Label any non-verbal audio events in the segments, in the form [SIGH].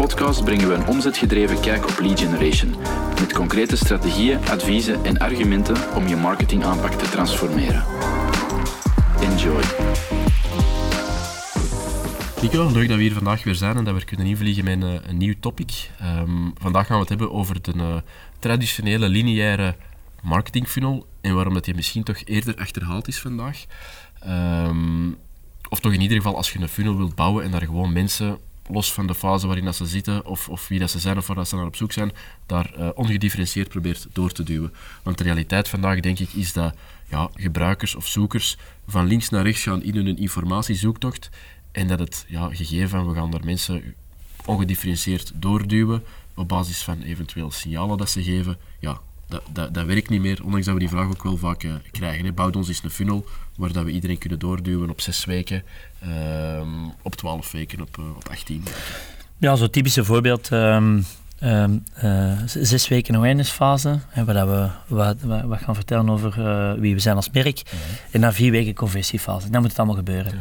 podcast brengen we een omzetgedreven kijk op lead generation. Met concrete strategieën, adviezen en argumenten om je marketingaanpak te transformeren. Enjoy. Nico, leuk dat we hier vandaag weer zijn en dat we kunnen invliegen met een, een nieuw topic. Um, vandaag gaan we het hebben over de uh, traditionele lineaire marketingfunnel en waarom dat die misschien toch eerder achterhaald is vandaag. Um, of toch in ieder geval als je een funnel wilt bouwen en daar gewoon mensen, los van de fase waarin dat ze zitten of, of wie dat ze zijn of waar dat ze naar op zoek zijn, daar uh, ongedifferentieerd probeert door te duwen. Want de realiteit vandaag, denk ik, is dat ja, gebruikers of zoekers van links naar rechts gaan in hun informatiezoektocht en dat het ja, gegeven van we gaan daar mensen ongedifferentieerd doorduwen op basis van eventueel signalen dat ze geven, ja, dat, dat, dat werkt niet meer, ondanks dat we die vraag ook wel vaak uh, krijgen. Hè. Bouwt ons eens een funnel waar dat we iedereen kunnen doorduwen op zes weken, uh, op twaalf weken, op, uh, op 18 weken. Ja, zo'n typische voorbeeld. Um, um, zes weken awarenessfase, hè, waar we wat, wat, wat, gaan vertellen over wie we zijn als merk. Mm -hmm. En dan vier weken conversiefase. Dan moet het allemaal gebeuren.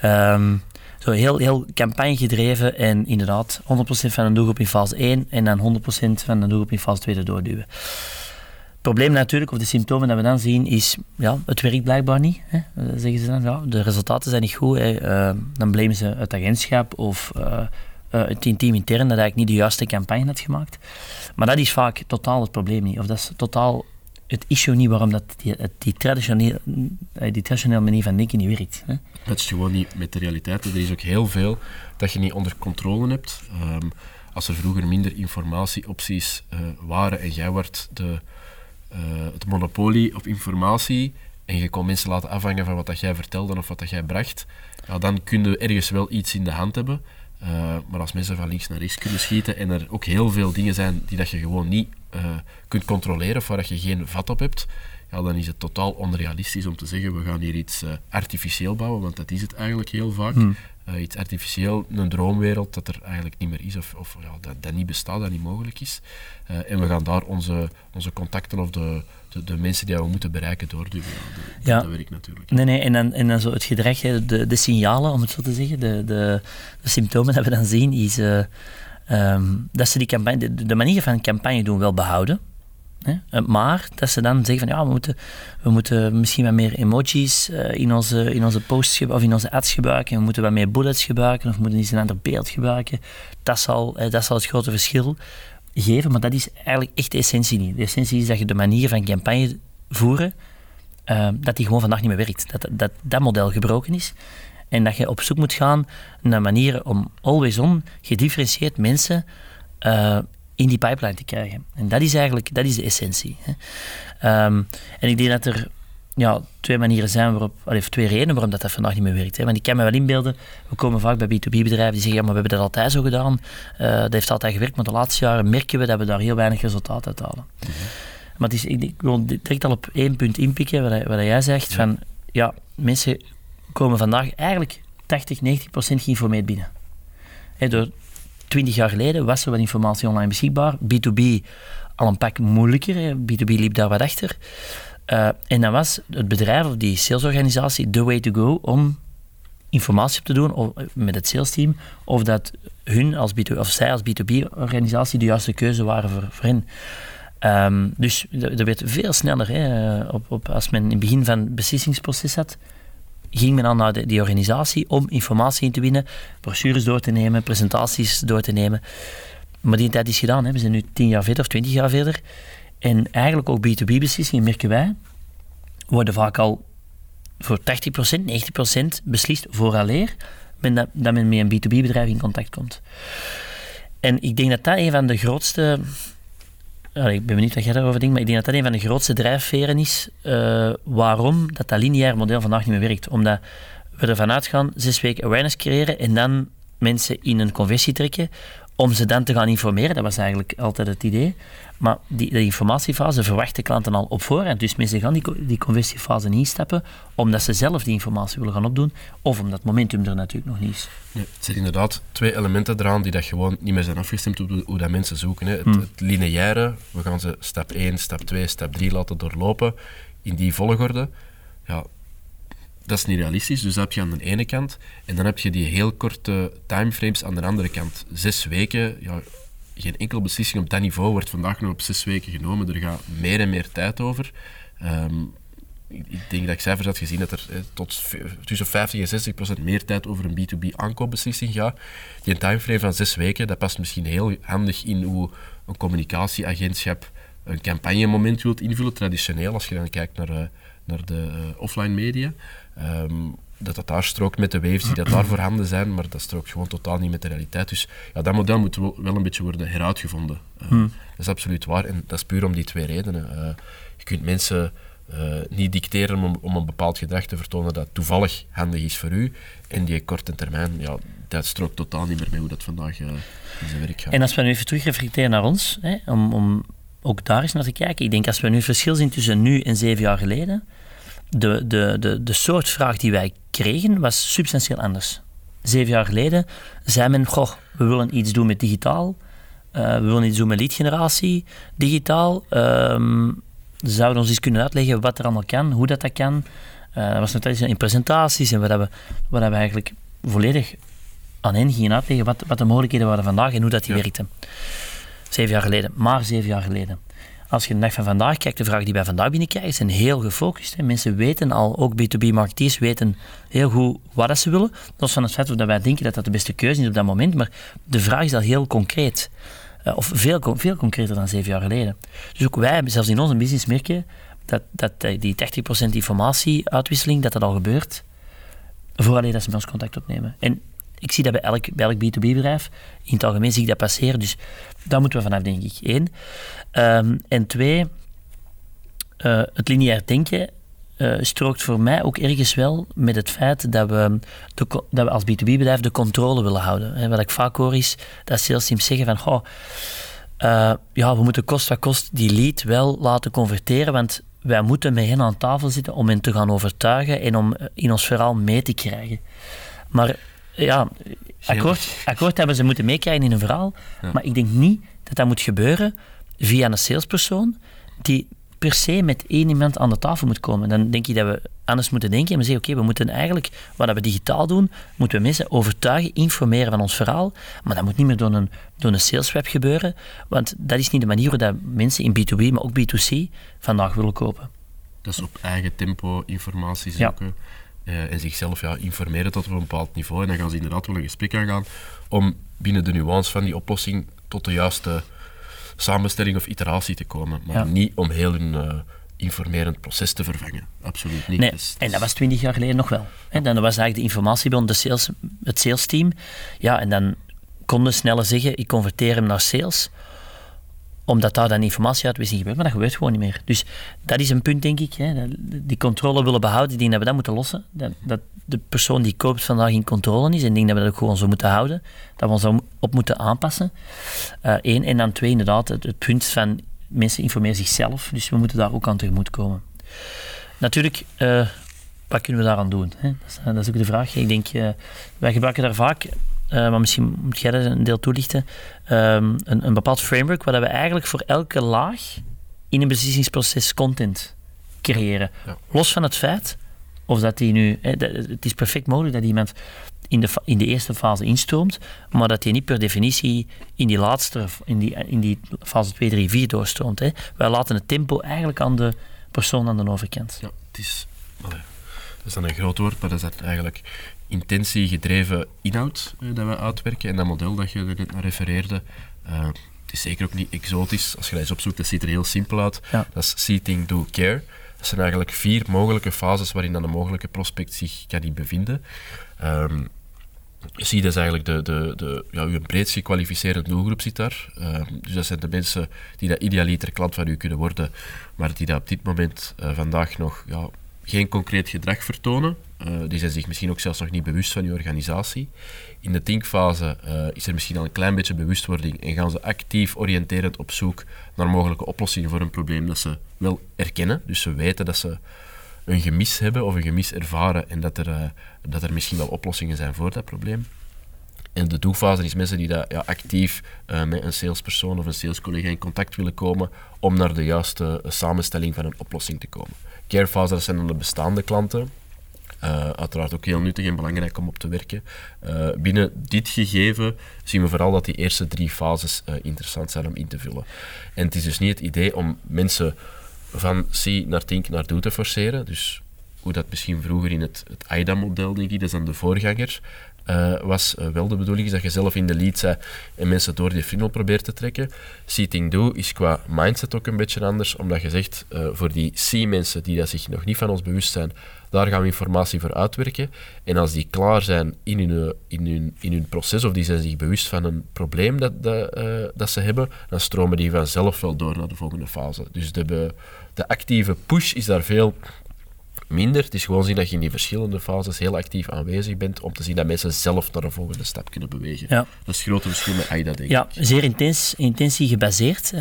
Ja. Um, zo heel, heel campagne gedreven en inderdaad 100% van de doelgroep in fase 1 en dan 100% van de doelgroep in fase 2 doorduwen. Probleem natuurlijk, of de symptomen dat we dan zien, is ja, het werkt blijkbaar niet. Hè. Zeggen ze dan, ja, de resultaten zijn niet goed. Hè. Uh, dan blamen ze het agentschap of uh, het team intern dat eigenlijk niet de juiste campagne had gemaakt. Maar dat is vaak totaal het probleem niet. Of dat is totaal het issue niet waarom dat die, traditionele, die traditionele manier van denken niet werkt. Hè. Dat is gewoon niet met de realiteit. Er is ook heel veel dat je niet onder controle hebt. Um, als er vroeger minder informatieopties waren en jij wordt de het monopolie op informatie en je kon mensen laten afhangen van wat dat jij vertelde of wat dat jij bracht, ja, dan kun je ergens wel iets in de hand hebben. Uh, maar als mensen van links naar rechts kunnen schieten en er ook heel veel dingen zijn die dat je gewoon niet uh, kunt controleren of waar je geen vat op hebt, ja, dan is het totaal onrealistisch om te zeggen we gaan hier iets artificieel bouwen, want dat is het eigenlijk heel vaak. Hmm. Uh, iets artificieel, een droomwereld dat er eigenlijk niet meer is of, of ja, dat, dat niet bestaat, dat niet mogelijk is. Uh, en we gaan daar onze, onze contacten of de, de, de mensen die we moeten bereiken doorduwen. Ja, ja. Dat werkt natuurlijk. Nee, nee, en dan, en dan zo het gedrag, de, de signalen, om het zo te zeggen, de, de, de symptomen dat we dan zien, is uh, um, dat ze die campagne, de, de manier van campagne doen wel behouden. Hè? Maar dat ze dan zeggen van ja, we moeten, we moeten misschien wat meer emojis uh, in, onze, in onze posts of in onze ads gebruiken. We moeten wat meer bullets gebruiken of moeten eens een ander beeld gebruiken. Dat zal, uh, dat zal het grote verschil geven, maar dat is eigenlijk echt de essentie niet. De essentie is dat je de manier van campagne voeren, dat die gewoon vandaag niet meer werkt. Dat, dat dat model gebroken is. En dat je op zoek moet gaan naar manieren om always on gedifferentieerd mensen in die pipeline te krijgen. En dat is eigenlijk dat is de essentie. Hè. Um, en ik denk dat er ja, twee manieren zijn waarop, of twee redenen waarom dat, dat vandaag niet meer werkt. Hè. Want ik kan me wel inbeelden, we komen vaak bij B2B-bedrijven die zeggen, ja, maar we hebben dat altijd zo gedaan, uh, dat heeft altijd gewerkt, maar de laatste jaren merken we dat we daar heel weinig resultaat uit halen. Mm -hmm. Maar het is, ik, ik wil direct al op één punt inpikken, wat, wat jij zegt, ja. van, ja, mensen komen vandaag eigenlijk 80, 90 procent geïnformeerd binnen. He, door twintig jaar geleden was er wat informatie online beschikbaar. B2B al een pak moeilijker. B2B liep daar wat achter. Uh, en dan was het bedrijf of die salesorganisatie the way to go om informatie op te doen of, met het salesteam of dat hun als B2, of zij als B2B-organisatie de juiste keuze waren voor, voor hen. Um, dus er werd veel sneller, op, op, als men in het begin van het beslissingsproces had, ging men dan naar die organisatie om informatie in te winnen, brochures door te nemen, presentaties door te nemen. Maar die tijd is gedaan. Hè. We zijn nu tien jaar verder of twintig jaar verder. En eigenlijk ook B2B-beslissingen, merken wij, worden vaak al voor 80%, 90% beslist vooraleer dat men met een B2B-bedrijf in contact komt. En ik denk dat dat een van de grootste ik ben benieuwd wat jij daarover denkt, maar ik denk dat dat een van de grootste drijfveren is uh, waarom dat, dat lineair model vandaag niet meer werkt. Omdat we ervan uitgaan, zes weken awareness creëren en dan mensen in een conversie trekken om ze dan te gaan informeren. Dat was eigenlijk altijd het idee. Maar die, die informatiefase verwachten klanten al op voorhand. Dus mensen gaan die, die conversiefase niet instappen omdat ze zelf die informatie willen gaan opdoen of omdat het momentum er natuurlijk nog niet is. Nee, het zijn inderdaad twee elementen eraan die dat gewoon niet meer zijn afgestemd op hoe dat mensen zoeken. Hè. Het, hmm. het lineaire, we gaan ze stap 1, stap 2, stap 3 laten doorlopen in die volgorde. Ja, dat is niet realistisch. Dus dat heb je aan de ene kant. En dan heb je die heel korte timeframes aan de andere kant. Zes weken, ja, geen enkele beslissing op dat niveau wordt vandaag nog op zes weken genomen. Er gaat meer en meer tijd over. Ehm, ik denk dat ik cijfers had gezien dat er eh, tot tussen 50 en 60 procent meer tijd over een B2B aankoopbeslissing gaat. Die timeframe van zes weken, dat past misschien heel handig in hoe een communicatieagentschap een campagnemoment wilt invullen, traditioneel, als je dan kijkt naar, uh, naar de uh, offline media. Um, dat dat daar strookt met de waves die dat daar [CLEARS THROAT] voorhanden zijn, maar dat strookt gewoon totaal niet met de realiteit. Dus ja, dat model moet wel, wel een beetje worden heruitgevonden. Uh, hmm. Dat is absoluut waar en dat is puur om die twee redenen. Uh, je kunt mensen uh, niet dicteren om, om, een bepaald gedrag te vertonen dat toevallig handig is voor u. En die korte termijn, ja, dat strookt totaal niet meer mee hoe dat vandaag in zijn werk gaat. En als we nu even terugreflecteren naar ons, hè, om, om ook daar eens naar te kijken. Ik denk als we nu verschil zien tussen nu en zeven jaar geleden, de, de, de, de soort vraag die wij kregen was substantieel anders. Zeven jaar geleden zei men, goh, we willen iets doen met digitaal, uh, we willen iets doen met leadgeneratie, digitaal. Um, zouden ons eens kunnen uitleggen wat er allemaal kan, hoe dat, dat kan. Uh, dat was natuurlijk in presentaties en wat we, wat we eigenlijk volledig aan hen gingen uitleggen wat, wat de mogelijkheden waren vandaag en hoe dat die ja. werkte. Zeven jaar geleden, maar zeven jaar geleden. Als je de dag van vandaag kijkt, de vragen die wij vandaag binnenkrijgen zijn heel gefocust. Hè. Mensen weten al, ook B2B-marketeers weten heel goed wat ze willen. Los van het feit dat wij denken dat dat de beste keuze is op dat moment, maar de vraag is al heel concreet. Uh, of veel, veel concreter dan zeven jaar geleden. Dus ook wij, zelfs in onze business, merken dat, dat uh, die 80% informatieuitwisseling, dat dat al gebeurt, voordat dat ze met ons contact opnemen. En ik zie dat bij elk, bij elk B2B-bedrijf. In het algemeen zie ik dat passeren. Dus daar moeten we vanaf, denk ik. Eén. Um, en twee, uh, het lineair denken uh, strookt voor mij ook ergens wel met het feit dat we, de, dat we als B2B-bedrijf de controle willen houden. He, wat ik vaak hoor is dat sales teams zeggen van... Goh, uh, ja, we moeten kost wat kost die lead wel laten converteren, want wij moeten met hen aan tafel zitten om hen te gaan overtuigen en om in ons verhaal mee te krijgen. Maar ja, akkoord, akkoord hebben ze moeten meekrijgen in een verhaal, ja. maar ik denk niet dat dat moet gebeuren via een salespersoon die per se met één iemand aan de tafel moet komen. Dan denk je dat we anders moeten denken en we zeggen, oké, okay, we moeten eigenlijk, wat we digitaal doen, moeten we mensen overtuigen, informeren van ons verhaal, maar dat moet niet meer door een, door een salesweb gebeuren, want dat is niet de manier waarop mensen in B2B, maar ook B2C, vandaag willen kopen. Is op eigen tempo informatie zoeken. Ja. Uh, en zichzelf ja, informeren tot op een bepaald niveau. En dan gaan ze inderdaad wel een gesprek aangaan om binnen de nuance van die oplossing tot de juiste samenstelling of iteratie te komen. Maar ja. niet om heel een uh, informerend proces te vervangen. Absoluut niet. Nee, dus, en dat was twintig jaar geleden nog wel. Hè? Dan was eigenlijk de informatiebron de sales, het sales team. Ja, en dan konden sneller zeggen, ik converteer hem naar sales omdat daar dan informatieuitwisseling gebeurt, maar dat gebeurt gewoon niet meer. Dus dat is een punt, denk ik. Hè. Die controle willen behouden, denk dat we dat moeten lossen. Dat, de persoon die koopt vandaag in controle is. En ik denk dat we dat ook gewoon zo moeten houden. Dat we ons op moeten aanpassen. Eén. Uh, en dan twee, inderdaad, het, punt van mensen informeren zichzelf. Dus we moeten daar ook aan tegemoet komen. Natuurlijk, uh, wat kunnen we daaraan doen? Hè? Dat, is, is, ook de vraag. Ik denk, wij gebruiken daar vaak uh, maar misschien moet jij dat een deel toelichten, um, een, een bepaald framework waar we eigenlijk voor elke laag in een beslissingsproces content creëren. Ja. Los van het feit of dat die nu, hè, dat, het is perfect mogelijk dat iemand in de, in de eerste fase instroomt, maar dat hij niet per definitie in die laatste, in die, in die fase 2, 3, 4 doorstroomt. Hè. Wij laten het tempo eigenlijk aan de persoon aan de overkant. Ja, het is, dat is dan een groot woord, maar dat is eigenlijk intentiegedreven inhoud uh, dat we uitwerken. En dat model dat je er net naar refereerde, uh, het is zeker ook niet exotisch. Als je dat eens opzoekt, dat ziet er heel simpel uit. Ja. Dat is see, think, do, care. Dat zijn eigenlijk vier mogelijke fases waarin dan een mogelijke prospect zich kan in bevinden. Um, zie, dat is eigenlijk de, de, de, ja, uw breed gekwalificeerde doelgroep zit daar. Uh, dus dat zijn de mensen die dat idealiter klant van u kunnen worden, maar die dat op dit moment uh, vandaag nog ja, geen concreet gedrag vertonen. Uh, die zijn zich misschien ook zelfs nog niet bewust van je organisatie. In de thinkfase uh, is er misschien al een klein beetje bewustwording en gaan ze actief oriënterend op zoek naar mogelijke oplossingen voor een probleem dat ze wel erkennen. Dus ze weten dat ze een gemis hebben of een gemis ervaren en dat er, uh, dat er misschien wel oplossingen zijn voor dat probleem. En de doelfase is mensen die dat, ja, actief uh, met een salespersoon of een salescollega in contact willen komen om naar de juiste samenstelling van een oplossing te komen. Carefase, dat zijn dan de bestaande klanten. Uh, uiteraard ook heel nuttig en belangrijk om op te werken. Binnen dit gegeven zien we vooral dat die eerste drie fases interessant zijn om in te vullen. En het is dus niet het idee om mensen van C naar Think naar Do te forceren. Dus hoe dat misschien vroeger in het, het AIDA-model, denk ik, dat is dan de voorganger, uh, was uh, wel de bedoeling, is dat je zelf in de lead bent en mensen door die funnel probeert te trekken. Seating Do is qua mindset ook een beetje anders, omdat je zegt, uh, voor die C-mensen die dat zich nog niet van ons bewust zijn, daar gaan we informatie voor uitwerken. En als die klaar zijn in hun, in in hun proces, of die zijn zich bewust van een probleem dat, dat, dat ze hebben, dan stromen die vanzelf wel door naar de volgende fase. Dus de, de actieve push is daar veel minder. Het is gewoon zien dat je in die verschillende fases heel actief aanwezig bent om te zien dat mensen zelf naar een volgende stap kunnen bewegen. Ja. Dat is het grote verschil met AIDA, denk ja, ik. zeer intens, intentie gebaseerd. Uh,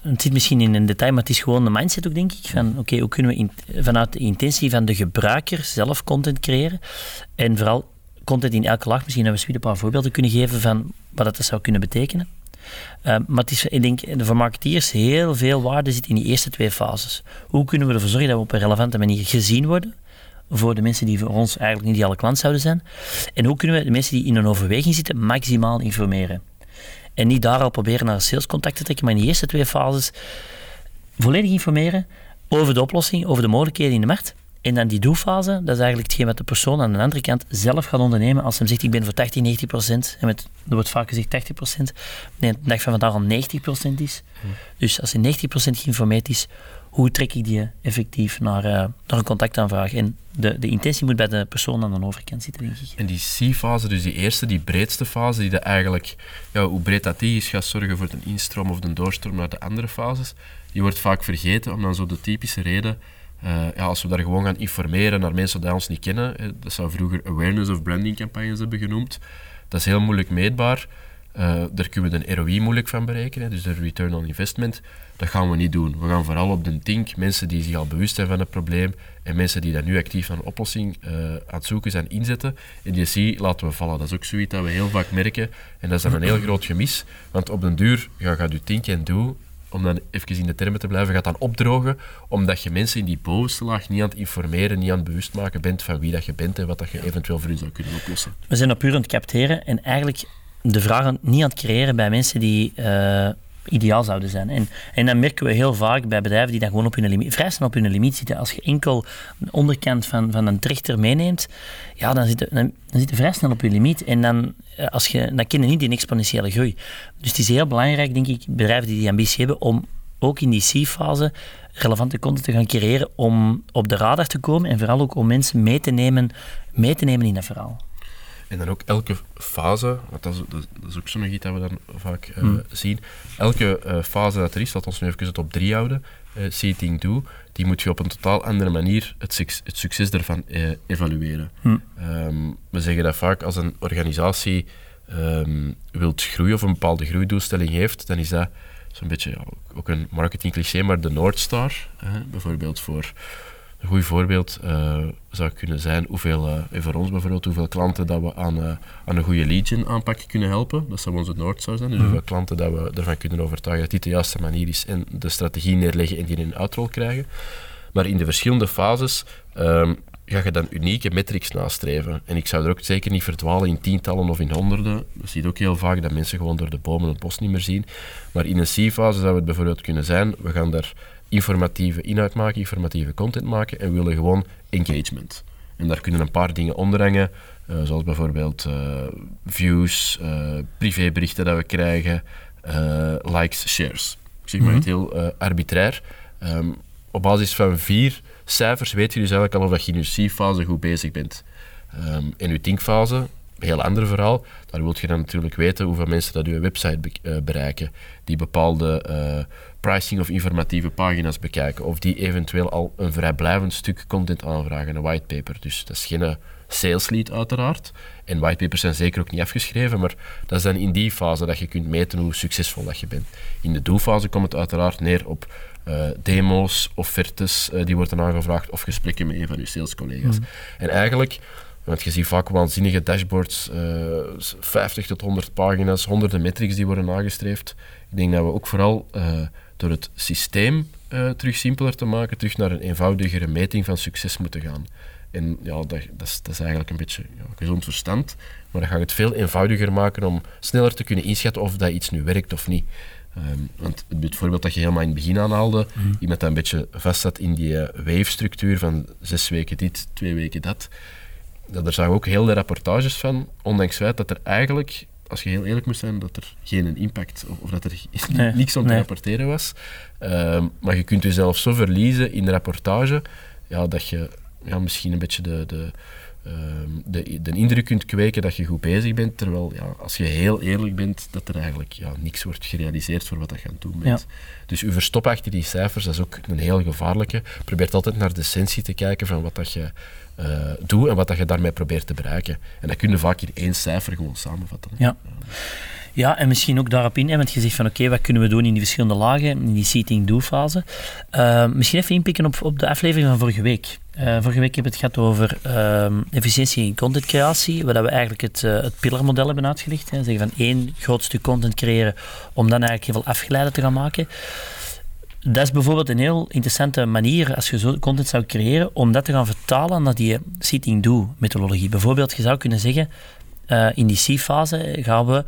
het zit misschien in een detail, maar het is gewoon de mindset ook, denk ik. Van, oké, hoe kunnen we in, vanuit de intentie van de gebruiker zelf content creëren? En vooral content in elke laag. Misschien dat we een paar voorbeelden kunnen geven van wat dat zou kunnen betekenen. Uh, maar ik denk, voor marketeers heel veel waarde zit in die eerste twee fases. Hoe kunnen we ervoor zorgen dat we op een relevante manier gezien worden voor de mensen die voor ons eigenlijk niet ideale klant zouden zijn? En hoe kunnen we de mensen die in een overweging zitten maximaal informeren? En niet daar al proberen naar salescontact te trekken, maar in die eerste twee fases volledig informeren over de oplossing, over de mogelijkheden in de markt. En dan die do-fase, dat is eigenlijk hetgeen wat de persoon aan de andere kant zelf gaat ondernemen. Als hij zegt, ik ben voor 80, 90 procent, en met, er wordt vaak gezegd 80 procent, nee, de dag van vandaag al 90 procent is. Dus als hij 90 procent geïnformeerd is, hoe trek ik die effectief naar, uh, naar een contactaanvraag? En de, de intentie moet bij de persoon aan de overkant zitten, denk ik. En die C-fase, dus die eerste, die breedste fase, die dat eigenlijk, ja, hoe breed dat die is, gaat zorgen voor de instroom of de doorstroom naar de andere fases, die wordt vaak vergeten, om dan zo de typische reden uh, ja, als we daar gewoon gaan informeren naar mensen die ons niet kennen, dat zou vroeger awareness of branding campagnes hebben genoemd, dat is heel moeilijk meetbaar. Uh, daar kunnen we de ROI moeilijk van berekenen, dus de return on investment. Dat gaan we niet doen. We gaan vooral op de tink, mensen die zich al bewust zijn van het probleem en mensen die daar nu actief aan een oplossing uh, aan het zoeken zijn, inzetten. En die zie laten we vallen. Dat is ook zoiets dat we heel vaak merken. En dat is dan een heel groot gemis, want op den duur ja, gaat je tink en doe om dan even in de termen te blijven, gaat dan opdrogen, omdat je mensen in die bovenste laag niet aan het informeren, niet aan het bewust maken bent van wie dat je bent en wat dat je eventueel voor u zou kunnen oplossen. We zijn op puur aan het capteren en eigenlijk de vragen niet aan het creëren bij mensen die uh, ideaal zouden zijn. En, en dan merken we heel vaak bij bedrijven die dan gewoon op hun limiet, vrij snel op hun limiet zitten. Als je enkel de onderkant van, van een trechter meeneemt, ja, dan zit je, dan, dan vrij snel op je limiet. En dan, eh, als je, dan ken niet die exponentiële groei. Dus het is heel belangrijk, denk ik, bedrijven die die ambitie hebben, om ook in die C-fase relevante content te gaan creëren om op de radar te komen en vooral ook om mensen mee te nemen, mee te nemen in dat verhaal. En dan ook elke fase, want dat is, dat is ook zo'n iets dat we dan vaak uh, zien. Elke uh, fase dat er is, laat ons nu even het op drie houden, uh, seating do, die moet je op een totaal andere manier het, succes, het succes ervan evalueren. Hmm. Um, we zeggen dat vaak als een organisatie um, wilt groeien of een bepaalde groeidoelstelling heeft, dan is dat zo'n beetje ja, ook een marketing cliché, maar de North Star, bijvoorbeeld voor een goed voorbeeld uh, zou kunnen zijn hoeveel, uh, voor ons bijvoorbeeld, hoeveel klanten dat we aan, uh, aan een goede lead aanpak kunnen helpen. Dat zou onze Noord zou zijn. Dus mhm. hoeveel klanten dat we ervan kunnen overtuigen dat dit de juiste manier is en de strategie neerleggen en die in een uitrol krijgen. Maar in de verschillende fases um, ga je dan unieke metrics nastreven. En ik zou er ook zeker niet verdwalen in tientallen of in honderden. Je ziet ook heel vaak dat mensen gewoon door de bomen het bos niet meer zien. Maar in een C-fase zou het bijvoorbeeld kunnen zijn, we gaan daar informatieve inhoud maken, informatieve content maken en willen gewoon engagement. En daar kunnen een paar dingen onder hangen, uh, zoals bijvoorbeeld uh, views, uh, privéberichten dat we krijgen, likes, shares. Ik zeg maar mm het heel arbitrair. Um, op basis van vier cijfers weet je dus eigenlijk al of je in je C-fase goed bezig bent. Um, in je thinkfase, een heel ander verhaal, daar wil je dan natuurlijk weten hoeveel mensen dat je website bereiken, die bepaalde pricing of informatieve pagina's bekijken. Of die eventueel al een vrijblijvend stuk content aanvragen, een whitepaper. Dus dat is geen eh, sales lead uiteraard. En whitepapers zijn zeker ook niet afgeschreven, maar dat is dan in die fase dat je kunt meten hoe succesvol dat je bent. In de doelfase komt het uiteraard neer op uh, demo's, offertes uh, die worden aangevraagd of gesprekken met een van je salescollega's. Mm. En eigenlijk, want je ziet vaak waanzinnige dashboards, uh, 50 tot 100 pagina's, honderden metrics die worden nagestreefd. Ik denk dat we ook vooral door het systeem uh, terug simpeler te maken, terug naar een eenvoudigere meting van succes moeten gaan. En ja, dat, dat, is, dat is eigenlijk een beetje ja, gezond verstand. Maar dat gaat het veel eenvoudiger maken om sneller te kunnen inschatten of dat iets nu werkt of niet. Ehm, want het voorbeeld dat je helemaal in het begin aanhaalde, mm. iemand dat een beetje vast zat in die uh, weefstructuur van zes weken dit, twee weken dat. dat daar zagen ook heel de rapportages van, ondanks het feit dat er eigenlijk, als je heel eerlijk moet zijn, dat er geen impact of, of dat er [LAUGHS] nee, niks om te rapporteren was. Ehm, maar je kunt jezelf zo verliezen in de rapportage ja, dat je ja, misschien een beetje de, de, de, de indruk kunt kweken dat je goed bezig bent, terwijl ja, als je heel eerlijk bent, dat er eigenlijk ja, niks wordt gerealiseerd voor wat je aan het doen bent. Dus u verstoppen achter die cijfers, dat is ook een heel gevaarlijke. Probeer altijd naar de essentie te kijken van wat dat je uh, doet en wat dat je daarmee probeert te bereiken. En dat kun je vaak in één cijfer gewoon samenvatten. Ja. Ja, en misschien ook daarop in, want je zegt van oké, wat kunnen we doen in die verschillende lagen, in die seating-do-fase. Uh, misschien even inpikken op, op de aflevering van vorige week. Uh, vorige week hebben we het gehad over uh, efficiëntie in contentcreatie, waar we eigenlijk het, uh, het pillarmodel hebben uitgelegd. Hè. Zeggen van één groot stuk content creëren om dan eigenlijk heel veel afgeleiden te gaan maken. Dat is bijvoorbeeld een heel interessante manier als je zo content zou creëren, om dat te gaan vertalen naar die seating-do-methodologie. Bijvoorbeeld, je zou kunnen zeggen, in die C-fase gaan we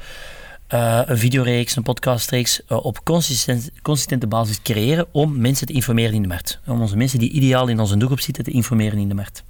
uh, een videoreeks, een podcastreeks uh, op consistent, consistente basis creëren om mensen te informeren in de markt. Om onze mensen die ideaal in onze doelgroep zitten te informeren in de markt.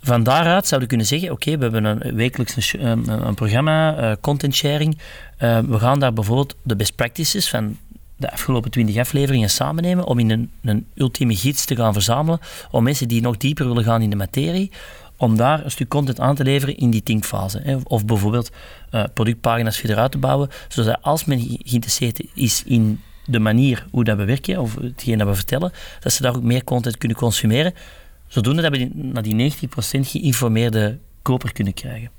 Van daaruit zouden we kunnen zeggen, oké, we hebben een wekelijks een, een programma, uh, content sharing. we gaan daar bijvoorbeeld de best practices van de afgelopen twintig afleveringen samennemen om in een, een ultieme gids te gaan verzamelen om mensen die nog dieper willen gaan in de materie, om daar een stuk content aan te leveren in die thinkfase. Of bijvoorbeeld uh, productpagina's verder uit te bouwen, zodat als men geïnteresseerd is in de manier hoe dat we werken, of hetgeen dat we vertellen, dat ze daar ook meer content kunnen consumeren, zodoende dat we naar die 90% geïnformeerde koper kunnen krijgen.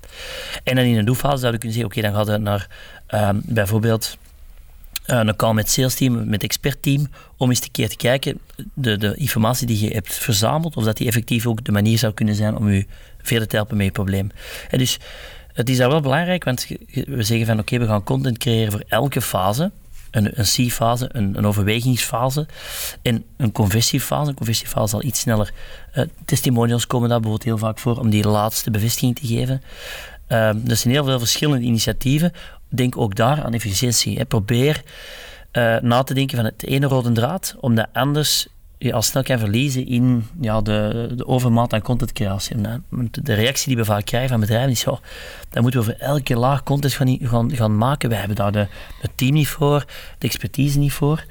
En dan in een doelfase zouden we kunnen zeggen, oké, dan gaat het naar um, bijvoorbeeld een call met sales team, met expert team, om eens een keer te kijken, de, de informatie die je hebt verzameld, of dat die effectief ook de manier zou kunnen zijn om je verder te helpen met je probleem. En dus het is daar wel belangrijk, want we zeggen van oké, we gaan content creëren voor elke fase. Een, een C-fase, een, een, overwegingsfase en een conversiefase. Een conversiefase zal iets sneller. Uh, testimonials komen daar bijvoorbeeld heel vaak voor om die laatste bevestiging te geven. Uh, er zijn heel veel verschillende initiatieven denk ook daar aan efficiëntie. Probeer uh, na te denken van het ene rode draad, omdat anders je al snel kan verliezen in ja, de, de overmaat aan contentcreatie. De reactie die we vaak krijgen van bedrijven is, oh, dan moeten we voor elke laag content gaan, gaan, gaan maken. We hebben daar de, het team niet voor, de expertise niet voor.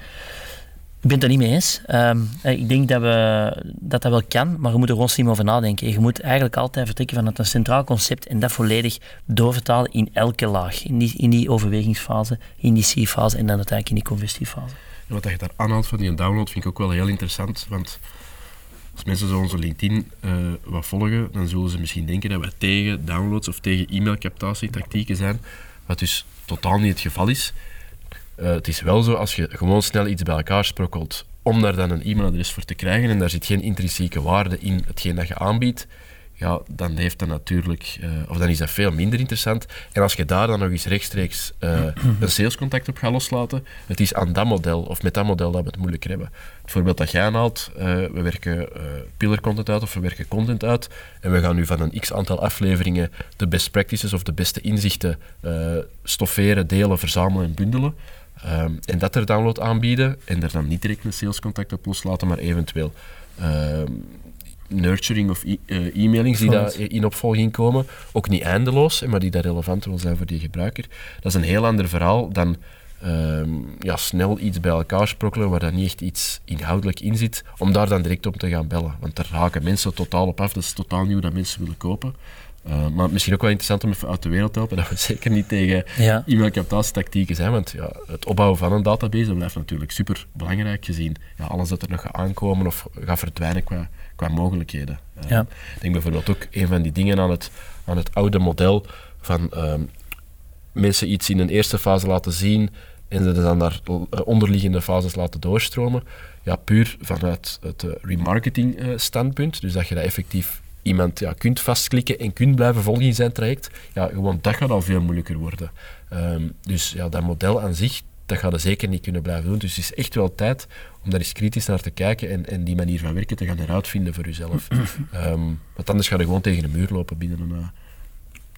Ik ben het er niet mee eens. Ehm, ik denk dat, we, dat dat wel kan, maar we moeten er gewoon slim over nadenken. Je moet eigenlijk altijd vertrekken vanuit een centraal concept en dat volledig doorvertalen in elke laag. In die, in die overwegingsfase, in die C-fase en dan uiteindelijk in die conversiefase. En wat je daar aanhaalt van die download vind ik ook wel heel interessant, want als mensen zo onze LinkedIn uh, wat volgen, dan zullen ze misschien denken dat we tegen downloads of tegen e-mailcaptatietactieken zijn, wat dus totaal niet het geval is. Uh, het is wel zo, als je gewoon snel iets bij elkaar sprokkelt om daar dan een e-mailadres voor te krijgen en daar zit geen intrinsieke waarde in hetgeen dat je aanbiedt, ja, dan heeft dat natuurlijk, uh, of dan is dat veel minder interessant. En als je daar dan nog eens rechtstreeks uh, een salescontact op gaat loslaten, het is aan dat model, of met dat model, dat we het moeilijker hebben. Het voorbeeld dat jij aanhaalt, uh, we werken pillar content uit, of we werken content uit, en we gaan nu van een x aantal afleveringen de best practices of de beste inzichten stofferen, delen, verzamelen en bundelen. Um, en dat er download aanbieden en er dan niet direct een salescontact op loslaten, maar eventueel uh, nurturing of e uh, e-mailings die daar in opvolging komen. Ook niet eindeloos, maar die daar relevant wil zijn voor die gebruiker. Dat is een heel ander verhaal dan uh, ja, snel iets bij elkaar sprokkelen waar dan niet echt iets inhoudelijk in zit, om daar dan direct op te gaan bellen. Want daar raken mensen totaal op af. Dat is totaal nieuw dat mensen willen kopen. Uh, maar misschien ook wel interessant om even uit de wereld te helpen, dat we [LAUGHS] zeker niet tegen ja. e-mailcaptatietactieken zijn, want ja, het opbouwen van een database dat blijft natuurlijk super belangrijk gezien ja, alles dat er nog gaat aankomen of gaat verdwijnen qua, qua mogelijkheden. Uh, ja. Ik denk bijvoorbeeld ook een van die dingen aan het, aan het oude model van uh, mensen iets in een eerste fase laten zien en ze dan daar onderliggende fases laten doorstromen. Ja, puur vanuit het remarketing standpunt, dus dat je dat effectief iemand ja, kunt vastklikken en kunt blijven volgen in zijn traject, ja, gewoon dat gaat al veel moeilijker worden. Um, dus ja, dat model aan zich, dat gaat er zeker niet kunnen blijven doen. Dus het is echt wel tijd om daar eens kritisch naar te kijken en, en die manier van werken te gaan heruitvinden voor jezelf. um, [CLEARS THROAT] want anders ga je gewoon tegen de muur lopen binnen een uh,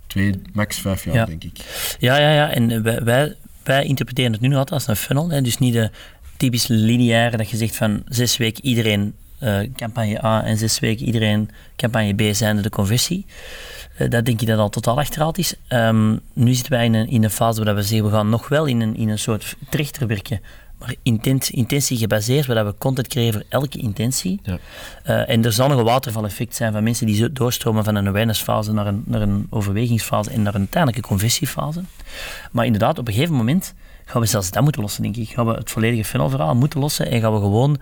twee, max vijf jaar, denk ik. Ja, ja, ja. En wij, wij, wij interpreteren het nu nog altijd als een funnel. Hè. Dus niet de typisch lineaire dat je zegt van zes weken iedereen uh, campagne A en zes weken iedereen campagne B zijn de conversie. Uh, dat denk ik dat al totaal achterhaald is. Um, nu zitten wij in een, in een fase waar we zeggen we gaan nog wel in een, in een soort trechter werken maar intent, intentie gebaseerd, waar we content creëren voor elke intentie. Ja. Uh, en er zal nog een watervaleffect zijn van mensen die doorstromen van een awarenessfase naar een, naar een overwegingsfase en naar een uiteindelijke conversiefase. Maar inderdaad, op een gegeven moment gaan we zelfs dat moeten lossen, denk ik. Gaan we het volledige funnelverhaal moeten lossen en gaan we gewoon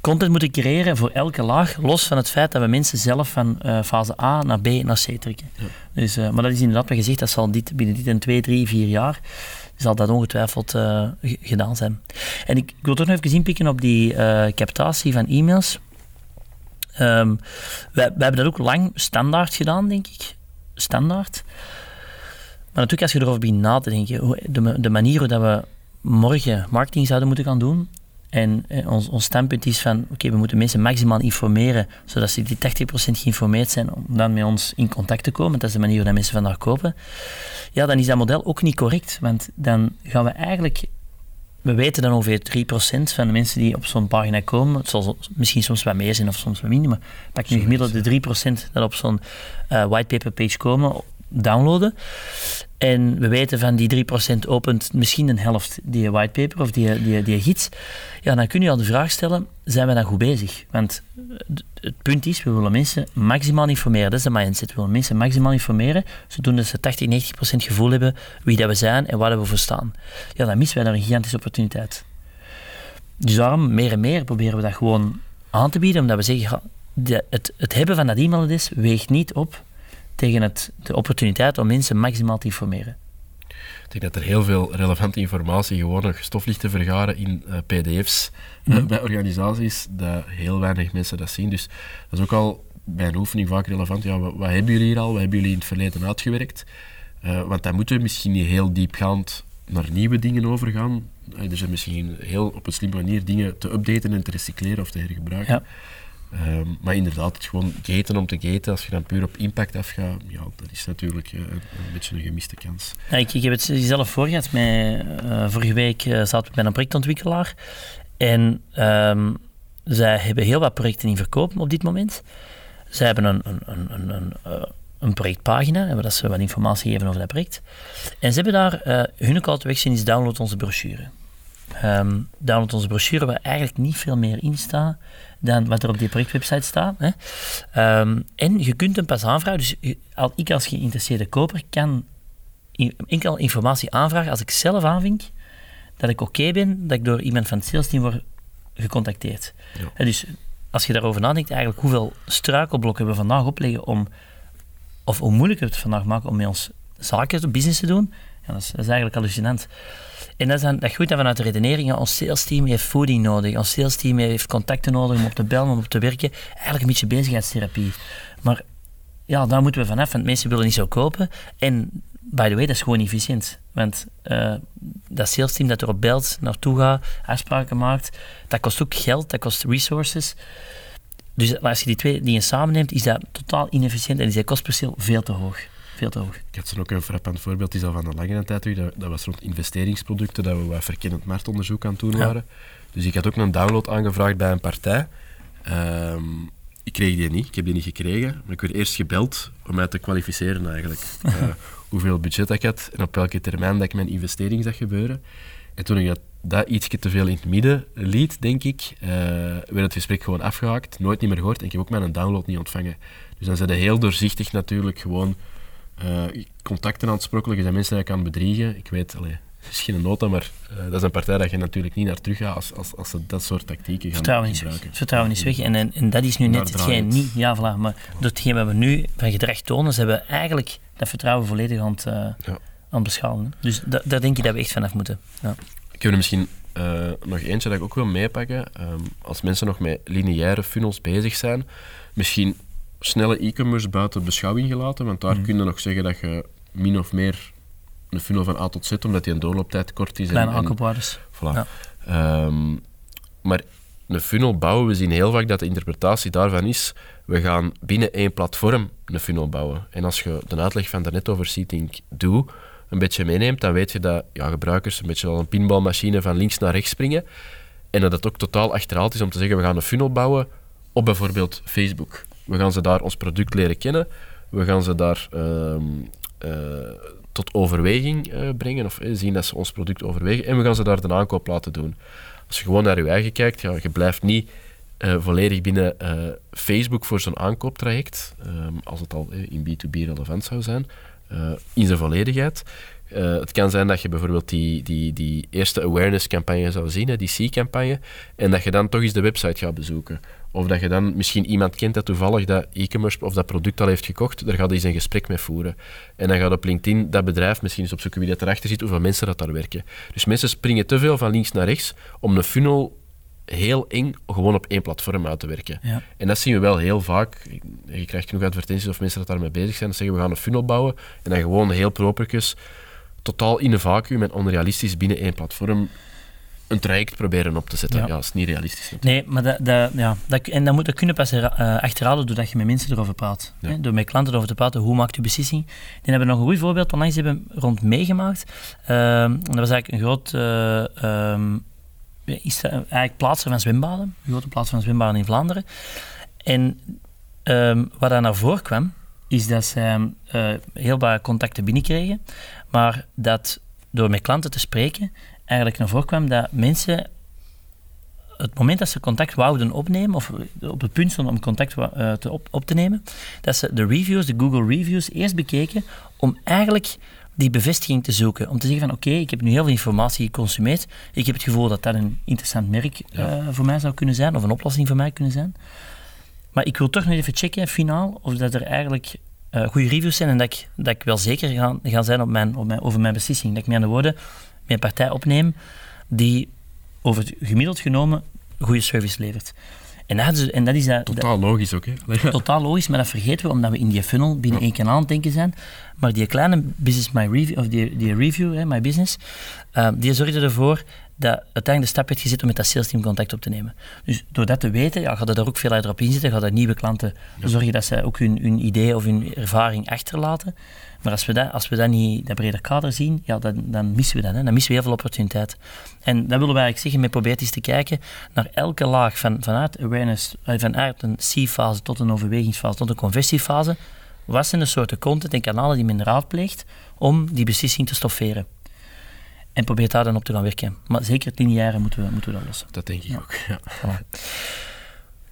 content moeten creëren voor elke laag, los van het feit dat we mensen zelf van uh, fase A naar B naar C trekken. Ja. Dus, uh, maar dat is inderdaad wat gezegd, dat zal dit, binnen dit en twee, drie, vier jaar zal dat ongetwijfeld uh, gedaan zijn. En ik, ik, wil toch nog even inpikken op die captatie van e-mails. Um, wij, wij, hebben dat ook lang standaard gedaan, denk ik. Standaard. Maar natuurlijk, als je erover begint na te denken, de, de manier hoe dat we morgen marketing zouden moeten gaan doen, en eh, ons, ons standpunt is van, oké, we moeten mensen maximaal informeren, zodat ze die 80% geïnformeerd zijn om dan met ons in contact te komen. Dat is de manier waarop mensen vandaag kopen. Ja, dan is dat model ook niet correct, want dan gaan we eigenlijk... We weten dan ongeveer 3% van de mensen die op zo'n pagina komen, het zal misschien soms wat meer zijn of soms wat minder, maar pak nu gemiddeld de 3% dat op zo'n uh, whitepaper page komen, downloaden. En we weten van die 3% opent misschien een helft die whitepaper of die, die, die gids. Ja, dan kun je al de vraag stellen, zijn we dan goed bezig? Want het punt is, we willen mensen maximaal informeren. Dat is de mindset. We willen mensen maximaal informeren, zodat ze 80, 90% gevoel hebben wie dat we zijn en waar we voor staan. Ja, dan missen wij daar een gigantische opportuniteit. Dus daarom, meer en meer, proberen we dat gewoon aan te bieden, omdat we zeggen, het, het hebben van dat e-mailadres weegt niet op tegen het, de opportuniteit om mensen maximaal te informeren. Ik denk dat er heel veel relevante informatie gewoon nog stof ligt te vergaren in uh, pdf's uh, mm. bij organisaties, dat heel weinig mensen dat zien. Dus dat is ook al bij een oefening vaak relevant. Ja, wat, wat hebben jullie hier al? Wat hebben jullie in het verleden uitgewerkt? Uh, want dan moeten we misschien niet heel diepgaand naar nieuwe dingen overgaan. er zijn misschien heel op een slimme manier dingen te updaten en te recycleren of te hergebruiken. Ja. Ehm, maar inderdaad, het gewoon gaten om te gaten, als je dan puur op impact afgaat, ja, dat is natuurlijk uh, een beetje een gemiste kans. Ja, ik, ik, heb het zelf voorgehad. Met, uh, vorige week uh, zaten we bij een projectontwikkelaar. En um, zij hebben heel wat projecten in verkoop op dit moment. Zij hebben een, een, een, een, een projectpagina, waar ze wat informatie geven over dat project. En ze hebben daar, hun call to action is download onze brochure. Um, download onze brochure, waar eigenlijk niet veel meer in staat dan wat er op die projectwebsite staat. Hè. Um, en je kunt hem pas aanvragen. Dus al, ik als geïnteresseerde koper kan enkel informatie aanvragen als ik zelf aanvink dat ik oké ben, dat ik door iemand van het sales team word gecontacteerd. Ja. dus als je daarover nadenkt, eigenlijk hoeveel struikelblokken we vandaag opleggen om, of hoe moeilijk we het vandaag maken om met ons zaken, business te doen, ja, dat, is, dat eigenlijk hallucinant. En dat is dan dat goed dat vanuit de redenering, ons sales team heeft voeding nodig, ons sales team heeft contacten nodig om op te bellen, om op te werken. Eigenlijk een beetje bezigheidstherapie. Maar ja, daar moeten we vanaf, want mensen willen niet zo kopen. En by the way, dat is gewoon efficiënt. Want dat sales team dat erop belt, naartoe gaat, afspraken maakt, dat kost ook geld, dat kost resources. Dus als je die twee dingen samenneemt, is dat totaal inefficiënt en is dat kostperceel veel te hoog veel te hoog. Ik had zo ook een frappant voorbeeld, is al van een langere tijd terug. Dat, dat, was rond investeringsproducten, dat we wat verkennend marktonderzoek aan het doen waren. Dus ik had ook een download aangevraagd bij een partij. Ehm, ik kreeg die niet, ik heb die niet gekregen. Maar ik werd eerst gebeld om mij te kwalificeren eigenlijk. uh, [LAUGHS] hoeveel budget ik had en op welke termijn dat ik mijn investering zag gebeuren. En toen ik dat, dat ietsje te veel in het midden liet, denk ik, uh, werd het gesprek gewoon afgehaakt, nooit niet meer gehoord en ik heb ook mijn download niet ontvangen. Dus dan zijn ze heel doorzichtig natuurlijk gewoon uh, contacten aansprokkelijk. Er zijn mensen die je kan bedriegen. Ik weet, allee, het is geen nota, maar uh, dat is een partij dat je natuurlijk niet naar terug gaat als, als, als ze dat soort tactieken gaan Vertrouwen gebruiken. Is Vertrouwen is weg. En, en, en dat is nu net hetgeen niet, ja, voilà, maar door hetgeen wat we nu van gedrag tonen, ze hebben eigenlijk dat vertrouwen volledig aan het, uh, ja. aan beschouwen. Dus da, daar denk ik dat we echt vanaf moeten. Ja. Ik heb er misschien uh, nog eentje dat ik ook wil meepakken. Um, als mensen nog met lineaire funnels bezig zijn, misschien snelle e-commerce buiten beschouwing gelaten, want daar mm. kun je nog zeggen dat je min of meer een funnel van A tot Z, omdat die een doorlooptijd kort is. Kleine aankoopwaardes. Voilà. Ja. Ehm, maar een funnel bouwen, we zien heel vaak dat de interpretatie daarvan is, we gaan binnen één platform een funnel bouwen. En als je de uitleg van daarnet over Seating Do een beetje meeneemt, dan weet je dat ja, gebruikers een beetje al een pinballmachine van links naar rechts springen. En dat het ook totaal achterhaald is om te zeggen, we gaan een funnel bouwen op bijvoorbeeld Facebook. We gaan ze daar ons product leren kennen. We gaan ze daar ehm, eh, tot overweging eh, brengen, of eh, zien dat ze ons product overwegen. En we gaan ze daar de aankoop laten doen. Als je gewoon naar je eigen kijkt, ja, je blijft niet volledig binnen Facebook voor zo'n aankooptraject, ehm, als het al in B2B relevant zou zijn, in zijn volledigheid. Eh, het kan zijn dat je bijvoorbeeld die, die, die eerste awareness-campagne zou zien, hè, die C-campagne, en dat je dan toch eens de website gaat bezoeken. Of dat je dan misschien iemand kent dat toevallig dat e-commerce of dat product al heeft gekocht, daar gaat hij eens een gesprek mee voeren. En dan gaat op LinkedIn dat bedrijf misschien eens opzoeken wie dat erachter zit, hoeveel mensen dat daar werken. Dus mensen springen te veel van links naar rechts om een funnel heel eng gewoon op één platform uit te werken. Ja. En dat zien we wel heel vaak. Je krijgt genoeg advertenties of mensen dat daarmee bezig zijn. Dat zeggen we gaan een funnel bouwen en dan gewoon heel propertjes, totaal in een vacuüm en onrealistisch binnen één platform een traject proberen op te zetten. Ja. Ja, dat is niet realistisch. natuurlijk. Nee, maar dat, dat, ja, dat, en dat moet dat kunnen pas er, eh, achterhalen doordat je met mensen erover praat. Ja. Hè? Door met klanten erover te praten, hoe maakt je beslissing? Die hebben nog een goed voorbeeld onlangs hebben rond meegemaakt. Ehm, dat was eigenlijk een groot... eh, ehm, is eigenlijk plaatser van zwembaden. Een grote plaats van zwembaden in Vlaanderen. En ehm, wat daar naar voren kwam, is dat ze eh, heel wat contacten binnenkregen, maar dat door met klanten te spreken eigenlijk naar voren kwam dat mensen het moment dat ze contact wouden opnemen, of op het punt stonden om contact eh, te op, op te nemen, dat ze de reviews, de Google reviews, eerst bekeken om eigenlijk die bevestiging te zoeken. Om te zeggen van oké, ik heb nu heel veel informatie geconsumeerd. Ik heb het gevoel dat dat een interessant merk eh, voor mij zou kunnen zijn, of een oplossing voor mij kunnen zijn. Maar ik wil toch nog even checken, finaal, of dat er eigenlijk eh, goede reviews zijn en dat ik, dat ik wel zeker ga, ga zijn op mijn, op mijn, over mijn beslissing. Dat ik andere woorden mijn partij opneem die over gemiddeld genomen goede service levert. En dat, is- en dat is dat, Totaal logisch ook. Hè? [LAUGHS] Totaal logisch, maar dat vergeten we omdat we in die funnel binnen één kanaal aan het denken zijn. Maar die kleine business, my review, of die, die review, hè, my business, eh, die zorgde ervoor dat uiteindelijk de stap werd gezet om met dat salesteam contact op te nemen. Dus door dat te weten, ja, gaat er daar ook veel uit op inzetten, gaat er nieuwe klanten zorgen dat zij ook hun, hun idee of hun ervaring achterlaten. Maar als we dat, als we dat niet, dat breder kader zien, ja, dan, dan missen we dat. Hè. Dan missen we heel veel opportuniteit. En dat willen we eigenlijk zeggen met probeert eens te kijken naar elke laag van, vanuit awareness, eh, vanuit een C-fase tot een overwegingsfase tot een conversiefase. Wat zijn de soorten content en kanalen die men raadpleegt om die beslissing te stofferen? En probeer daar dan op te gaan werken. Maar zeker het lineaire moeten we, moeten we dat lossen. Dat denk ik ook. Ja.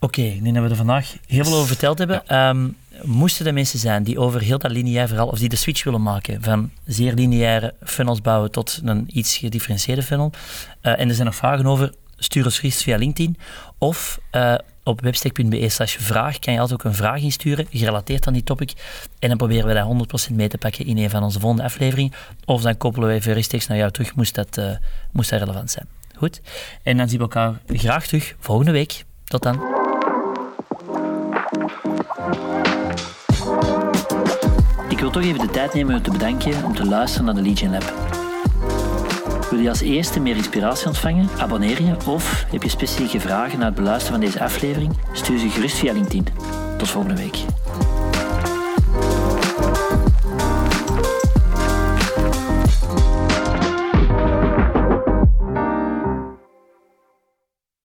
Oké, ik denk dat we er vandaag heel veel over verteld hebben. Ehm, moesten er mensen zijn die over heel dat lineair verhaal, of die de switch willen maken van zeer lineaire funnels bouwen tot een iets gedifferentieerde funnel, eh, en er zijn nog vragen over, stuur ons gerust via LinkedIn, of eh, op webstack.be slash vraag kan je altijd ook een vraag insturen, gerelateerd aan die topic, en dan proberen we dat 100% mee te pakken in een van onze volgende afleveringen, of dan koppelen we even rechtstreeks naar jou terug, moest dat, eh, moest dat relevant zijn. Goed, en dan zien we elkaar graag terug volgende week. Tot dan. Ik wil toch even de tijd nemen om te bedanken om te luisteren naar de Legion Lab. Wil je als eerste meer inspiratie ontvangen? Abonneer je of heb je specifieke vragen na het beluisteren van deze aflevering? Stuur ze gerust via LinkedIn. Tot volgende week.